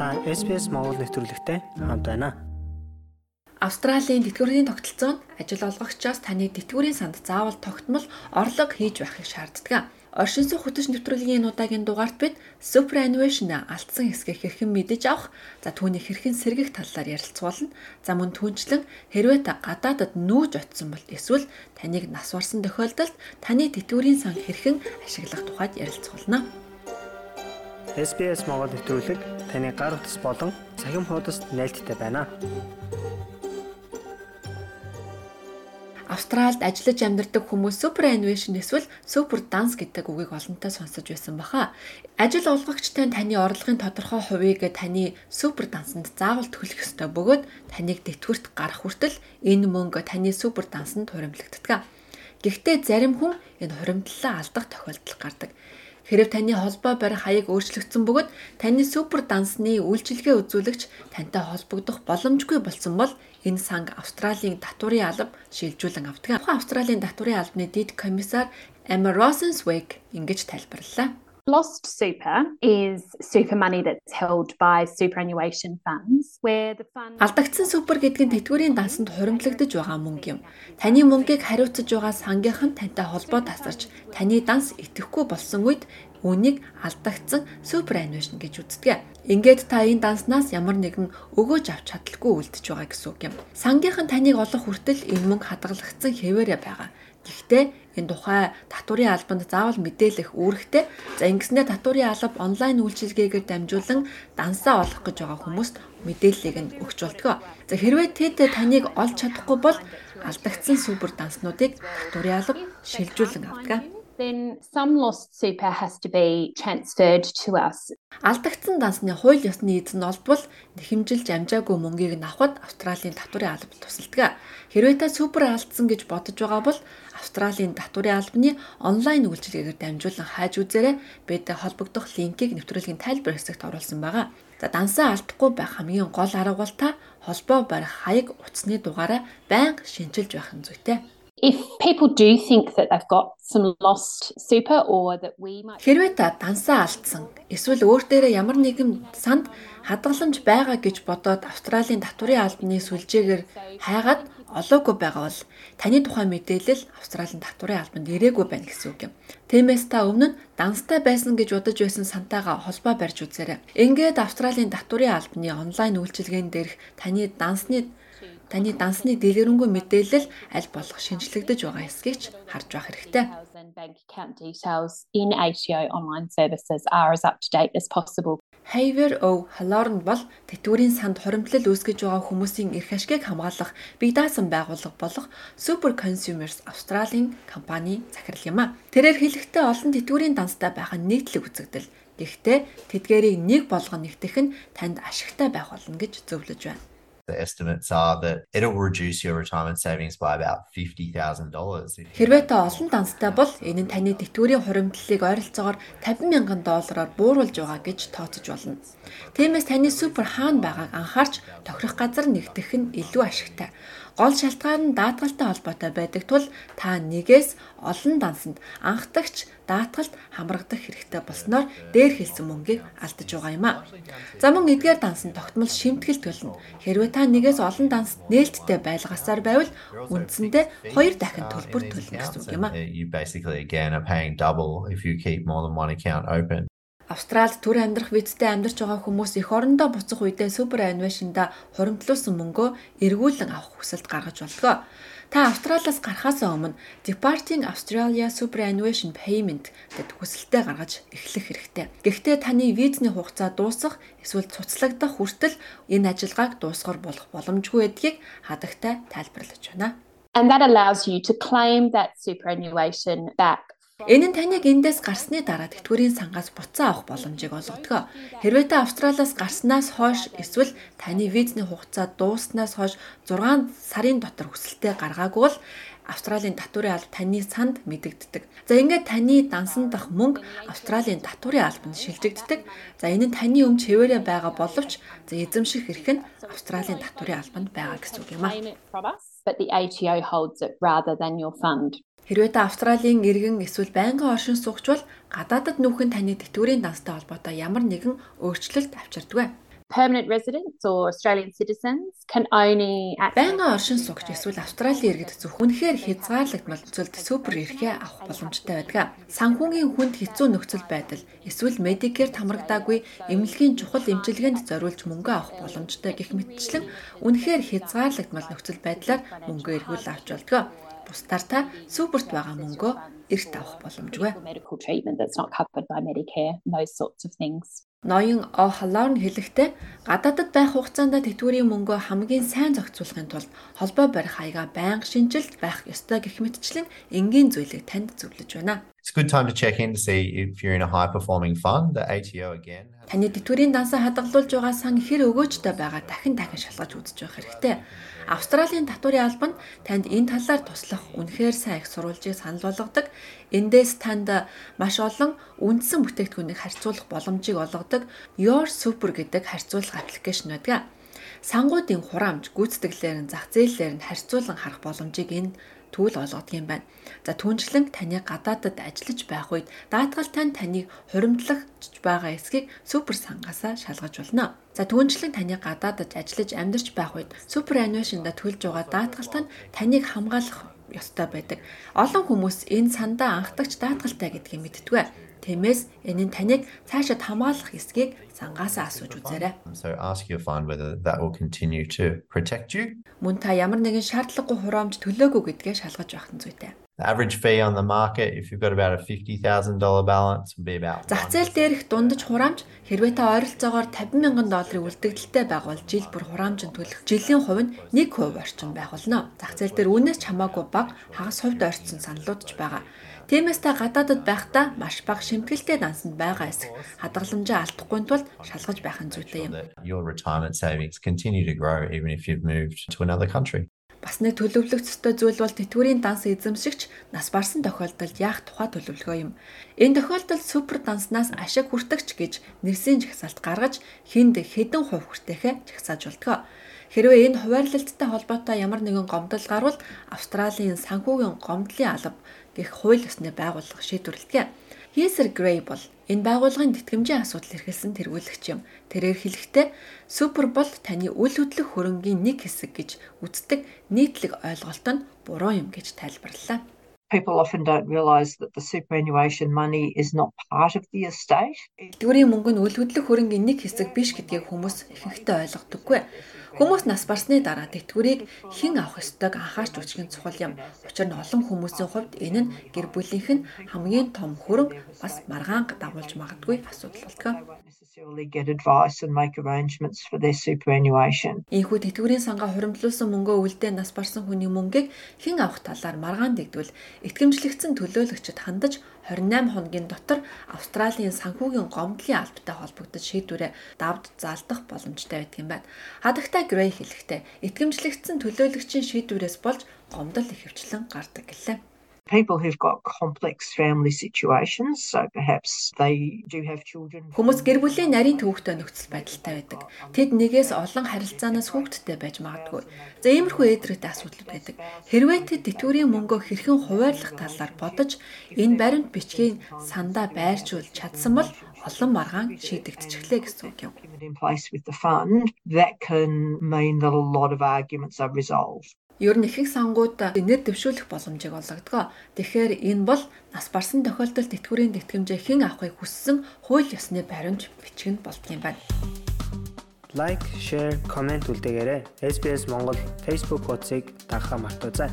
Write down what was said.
Та SPS Монгол нэвтрүүлэгтэй хамт байна. Австралийн тэтгэврийн тогтолцоонд ажил олгогчоос таны тэтгэврийн санд заавал тогтмол орлого хийж байхыг шаарддаг. Оршин суух хөтөч нэвтрүүлгийн удаагийн дугаарт бид superannuation алдсан хэсгийг хэрхэн мэдэж авах, за түүний хэрхэн сэргийх талаар ярилцуулна. За мөн түнчлэн хэрвээ та гадаадад нүүж очисон бол эсвэл таныг нас барсан тохиолдолд таны тэтгэврийн сан хэрхэн ашиглах тухайд ярилцуулна. SBS Монгол нэвтрүүлэг таны гар утас болон цахим хуудасд нийлдэхтэй байна. Австралид ажиллаж амьдардаг хүмүүс superannuation эсвэл super dance гэдэг үгийг олонтаа сонсож байсан баха. Ажил олгогчтой таны орлогын тодорхой хувийг таны super dance-нд заавал төлөх ёстой бөгөөд таныг тэтгэврт гарах хүртэл энэ мөнгө таны super dance-нд хуримтлагддаг. Гэхдээ зарим хүн энэ хуримтлалаа алдах тохиолдол гардаг. Хэрв таны холбоо барих хаяг өөрчлөгдсөн бөгөөд таны супер дансны үйлчилгээ үзүүлэгч тантай холбогдох боломжгүй болсон бол энэ санг Австралийн татварын алба шилжүүлэн авдаг. Австралийн татварын албаны дэд комиссар Emma Rosenzweig ингэж тайлбарллаа. Lost super is super money that's held by superannuation funds where the fund Алдагдсан супер гэдэг нь тэтгэврийн дансанд хуримтлагдж байгаа мөнгө юм. Таны мөнгийг хариуцаж байгаа сангийнхан тантай холбоо тасарч таны данс итгэхгүй болсон үед үнийг алдагдсан superannuation гэж үздэг. Ингээд та энэ данснаас ямар нэгэн өгөөж авч чадалгүй үлдэж байгаа гэсэн үг юм. Сангийнхан таныг олох хүртэл энэ мөнгө хадгалагдсан хэвээрээ байгаа. Гэхдээ энэ тухай татварын албанд заавал мэдээлэх үүрэгтэй. За ингэснээр татварын алба онлайн үйлчилгээгээр дамжуулан дансаа олох гэж байгаа хүмүүст мэдээллийг нь өгч болтгоо. За хэрвээ тэд таныг олж чадахгүй бол алдагдсан супер данснуудыг татварын алба шилжүүлэн авдаг then some lost super has to be transferred to us. Алдагдсан дансны хууль ёсны эзэн олбол нэхэмжилж амжаагүй мөнгийг авахд Австралийн татварын алба тусалдаг. Хэрвээ та супер алдсан гэж бодож байгаа бол Австралийн татварын албаны онлайн үйлчилгээгээр дамжуулан хайж үзээрэй. Бид холбогдох линкийг нэвтрүүлгийн тайлбар хэсэгт оруулсан байгаа. За дансаа алдахгүй байх хамгийн гол арга бол та холбоо барих хаяг утасны дугаараа байнга шинжилж байх нь зүйтэй if people do think that they've got some lost super or that we might Хэрвээ та дансаа алдсан эсвэл өөр дээрээ ямар нэгэн санд хадгаламж байгаа гэж бодоод Австралийн татварын албаны сүлжээгээр хайгаад олоогүй байгаа бол таны тухайн мэдээлэл Австралийн татварын албанд ирээгүй байна гэсэн үг юм. Тиймээс та өмнө нь данстай байсан гэж бодож байсан сантайгаа холбоо барьж үзээрэй. Ингээд Австралийн татварын албаны онлайн үйлчилгээнд дээрх таны дансны таны дансны дэлгэрэнгүй мэдээлэл аль болох шинжлэгдэж байгаа эсгийг ч харж байх хэрэгтэй. bank account details in ATO online services are as up to date as possible. Haver O Halorn бол тэтгэврийн санд хоримтлал үүсгэж байгаа хүмүүсийн эрх ашгийг хамгаалах бие даасан байгууллага болох Super Consumers Australia компани захирал юм а. Тэрээр хэлэхдээ олон тэтгэврийн данстай байх нь нийтлэг үзэгдэл. Гэхдээ тэдгээрийг нэг болгон нэгтгэх нь танд ашигтай байх болно гэж зөвлөж байна. The estimates are that it'll reduce your retirement savings by about $50,000. Хэрвээ та олон данстай бол энэ нь таны тэтгэврийн хуримтлалыг ойролцоогоор 50 мянган доллараар бууруулж байгаа гэж тооцож болно. Тиймээс таны супер хаана байгааг анхаарч тохирох газар нэгтгэх нь илүү ашигтай. Гол шалтгаан нь даатгалтай холбоотой байдаг тул та нэгээс олон дансанд анхдагч даатгалд хамрагдах хэрэгтэй болсноор дээр хэлсэн мөнгийг алдаж байгаа юм а. За мөн эдгээр дансан тогтмол шимтгэл төлнө. Хэрвээ та нэгээс олон данс нээлттэй байлгасаар байвал үндсэндээ хоёр дахин төлбөр төлнө гэсэн үг юм а. Австралид төр амьдрах визтэй амьдарч байгаа хүмүүс эх орондоо буцах үедээ супераннуашнда хуримтлуулсан мөнгөө эргүүлэн авах хүсэлт гаргаж болдгоо. Та Австралиас гарахаас өмнө Departing Australia Superannuation Payment гэдэг хүсэлтээ гаргаж эхлэх хэрэгтэй. Гэхдээ таны визний хугацаа дуусах эсвэл цуцлагдах хүртэл энэ ажиллагааг дуусгар болох боломжгүй гэдгийг хадагтай тайлбарлаж байна. And that allows you to claim that superannuation back Энэ нь таныг эндээс гарсны дараа тэтгэврийн сангаас буцаа авах боломжийг олгодог. Хэрвээ та Австралиас гарснаас хойш эсвэл таны визний хугацаа дууснаас хойш 6 сарын дотор хүсэлтээ гаргаагүй бол Австралийн татварын алба таны санд мэдэгддэг. За ингээд таны дансан дах мөнгө Австралийн татварын албанд шилжигддэг. За энэ нь таны өмч хэвээрээ байгаа боловч за эзэмших эрх нь Австралийн татварын албанд байгаа гэсэн үг юм аа. But the ATO holds it rather than your fund. Хэрвээ та Австралийн иргэн эсвэл байнгын оршин суугч бол гадаадад нүүхэн таны тэтгэврийн данстай холбоотой ямар нэгэн өөрчлөлт авчирдаг. permanent residents or Australian citizens can only байнгын оршин суугч эсвэл Австралийн иргэд зөвхөн үнэхээр хязгаарлагдмал нөхцөлд супер эрхээ авах боломжтой байдаг. Санхүүгийн хүнд хэцүү нөхцөл байдал эсвэл Medicare хамрагдаагүй эмнэлгийн чухал эмчилгээнд зориулж мөнгө авах боломжтой гэх мэтчлэн үнэхээр хязгаарлагдмал нөхцөл байдлаар мөнгө эргүүл авч болдог. Бусдаар та суперт байгаа мөнгөө эрт авах боломжгүй. Ноён О'Halloran хэлэхдээ гадаадд байх хугацаанд тэтгэврийн мөнгөө хамгийн сайн зохицуулахын тулд холбоо барих хаягаа байнга шинжилт байх ёстой гэх мэтчлэн энгийн зүйлийг танд зөвлөж байна. It's a good time to check in to see if you're in a high performing fund. The ATO again. Таны тэтгэврийн дансаа хадгалуулж байгаа сан хэр өгөөжтэй байгаа дахин дахин шалгаж үзэж байх хэрэгтэй. Австралийн татварын албан танд энэ талаар туслах үнэхээр сайн их сурвалжийг санал болгодог. Эндээс танд маш олон үндсэн бүтээгдэхүүнийг харьцуулах боломжийг олгодог Your Super гэдэг харьцуулах аппликейшн байдаг. Сангуудын хураамж, гүйцэтгэлээр нь зах зээлээр нь харьцуулан харах боломжийг энэ түүл олгодог юм байна. За түүнчлэн таны гадаадад ажиллаж байх үед даатгал тань таныг хуримтлагч байгаа эсхийг супер сангасаа шалгаж болно. За түүнчлэн таны гадаадад ажиллаж амьдарч байх үед супер аннуашнда төлж байгаа даатгалт нь таныг хамгаалах ёстой байдаг. Олон хүмүүс энэ сандаа анхдагч даатгалтай гэдгийг мэддэг. Тиймээс энэ нь таныг цаашид хамгаалах эсгийг сангаасаа асууж үзээрэй. So ask your fund whether that will continue to protect you. Мөн та ямар нэгэн шаардлагагүй хураамж төлөөгүй гэдгээ шалгаж байх нь зүйтэй. The average fee on the market, if you've got about a $50,000 balance, would be about Зах зээл дээрх дундаж хураамж хэрвээ та ойролцоогоор 50 мянган долларын үлдэгдэлтэй байгавал жил бүр хураамжинд төлөх жилийн хувь нь 1% орчим байх болно. Зах зээл дээр үүнээс ч хамаагүй бага хагас хувьд орцсон саналуудч байгаа. Тиймээс та гадаадд байхдаа маш бага шимтгэлтэй дансанд байгаа эсэх хадгаламжаа алдахгүй тулд шалгаж байх нь зүйтэй юм. your retirement savings continue to grow even if you've moved to another country. Бас нэг төлөвлөх ёстой зүйл бол тэтгэврийн данс эзэмшигч нас барсан тохиолдолд яах тухай төлөвлөгөө юм. Энэ тохиолдолд супер данснаас ашиг хүртэгч гэж нэрсийн жагсаалт гаргаж хүнд хэдэн хувь хүртээхээ жагсааж болтгоо. Хэрвээ энэ хуваарлалттай холбоотой ямар нэгэн гомдол гарвал Австралийн санхүүгийн гомдлын алба гэх хууль ёсны байгууллага шийдвэрлэдэг. Хийсер Грей бол энэ байгууллагын тэтгэмжийн асуудал эрхэлсэн тэргүүлэгч юм. Тэрээр хэлэхдээ супер бол таны үл хөдлөх хөрөнгийн нэг хэсэг гэж үздэг нийтлэг ойлголт нь буруу юм гэж тайлбарллаа. people often don't realise that the superannuation money is not part of the estate. Тэтгэврийн мөнгө нь үл хөдлөх хөрөнгийн нэг хэсэг биш гэдгийг хүмүүс ихэнхдээ ойлгодоггүй. Хүмүүс нас барсны дараа тэтгэврийг хэн авах ёстойг анхаарч үзэх нь чухал юм. Учир нь олон хүмүүсийн хувьд энэ нь гэр бүлийнх нь хамгийн том хөрөнгө бас маргаан дагуулж магадгүй асуудал болдог. Ийхүү тэтгэврийн сангаа хуримтлуулсан мөнгөө үлдээ нас барсан хүний мөнгийг хэн авах талаар маргаан дэгдвэл итгэмжлэгдсэн төлөөлөгчд хандаж 28 хоногийн дотор Австралийн санхүүгийн гомдлын албатай холбогдож шийдвэрээ давд заалдах боломжтой байдаг юм байна. Хадагтай Грей хэлэхдээ итгэмжлэгдсэн төлөөлөгчийн шийдвэрээс болж гомдол ихэвчлэн гардаг гэлээ. People who've got complex family situations, so perhaps they do have children. Хүмүүс гэр бүлийн нарийн төвөгтэй нөхцөл байдалтай байдаг. Тэд нэгээс олон харилцаанаас хүүхдтэй байж магадгүй. За иймэрхүү ээдрэгтэй асуудал байдаг. Хэрвээ тэд тэтгэврийн мөнгөө хэрхэн хуваарлах талаар бодож энэ баримт бичгийн сандаа байршуул чадсан бол олон маргаан шийдэгдчихлээ гэсэн үг юм. That can mean that a lot of arguments are resolved. Ер нь ихэнх сангууд нэр дэвшүүлэх боломжийг олгодог. Тэгэхээр энэ бол нас барсан тохиолдолд тэтгэврийн тэтгэмжээ хэн авахыг хүссэн хууль ёсны баримт бичгэнд болдго юм байна. Лайк, шеэр, комент үлдээгээрэй. SBS Монгол Facebook хуудсыг дагахаа мартаоцай.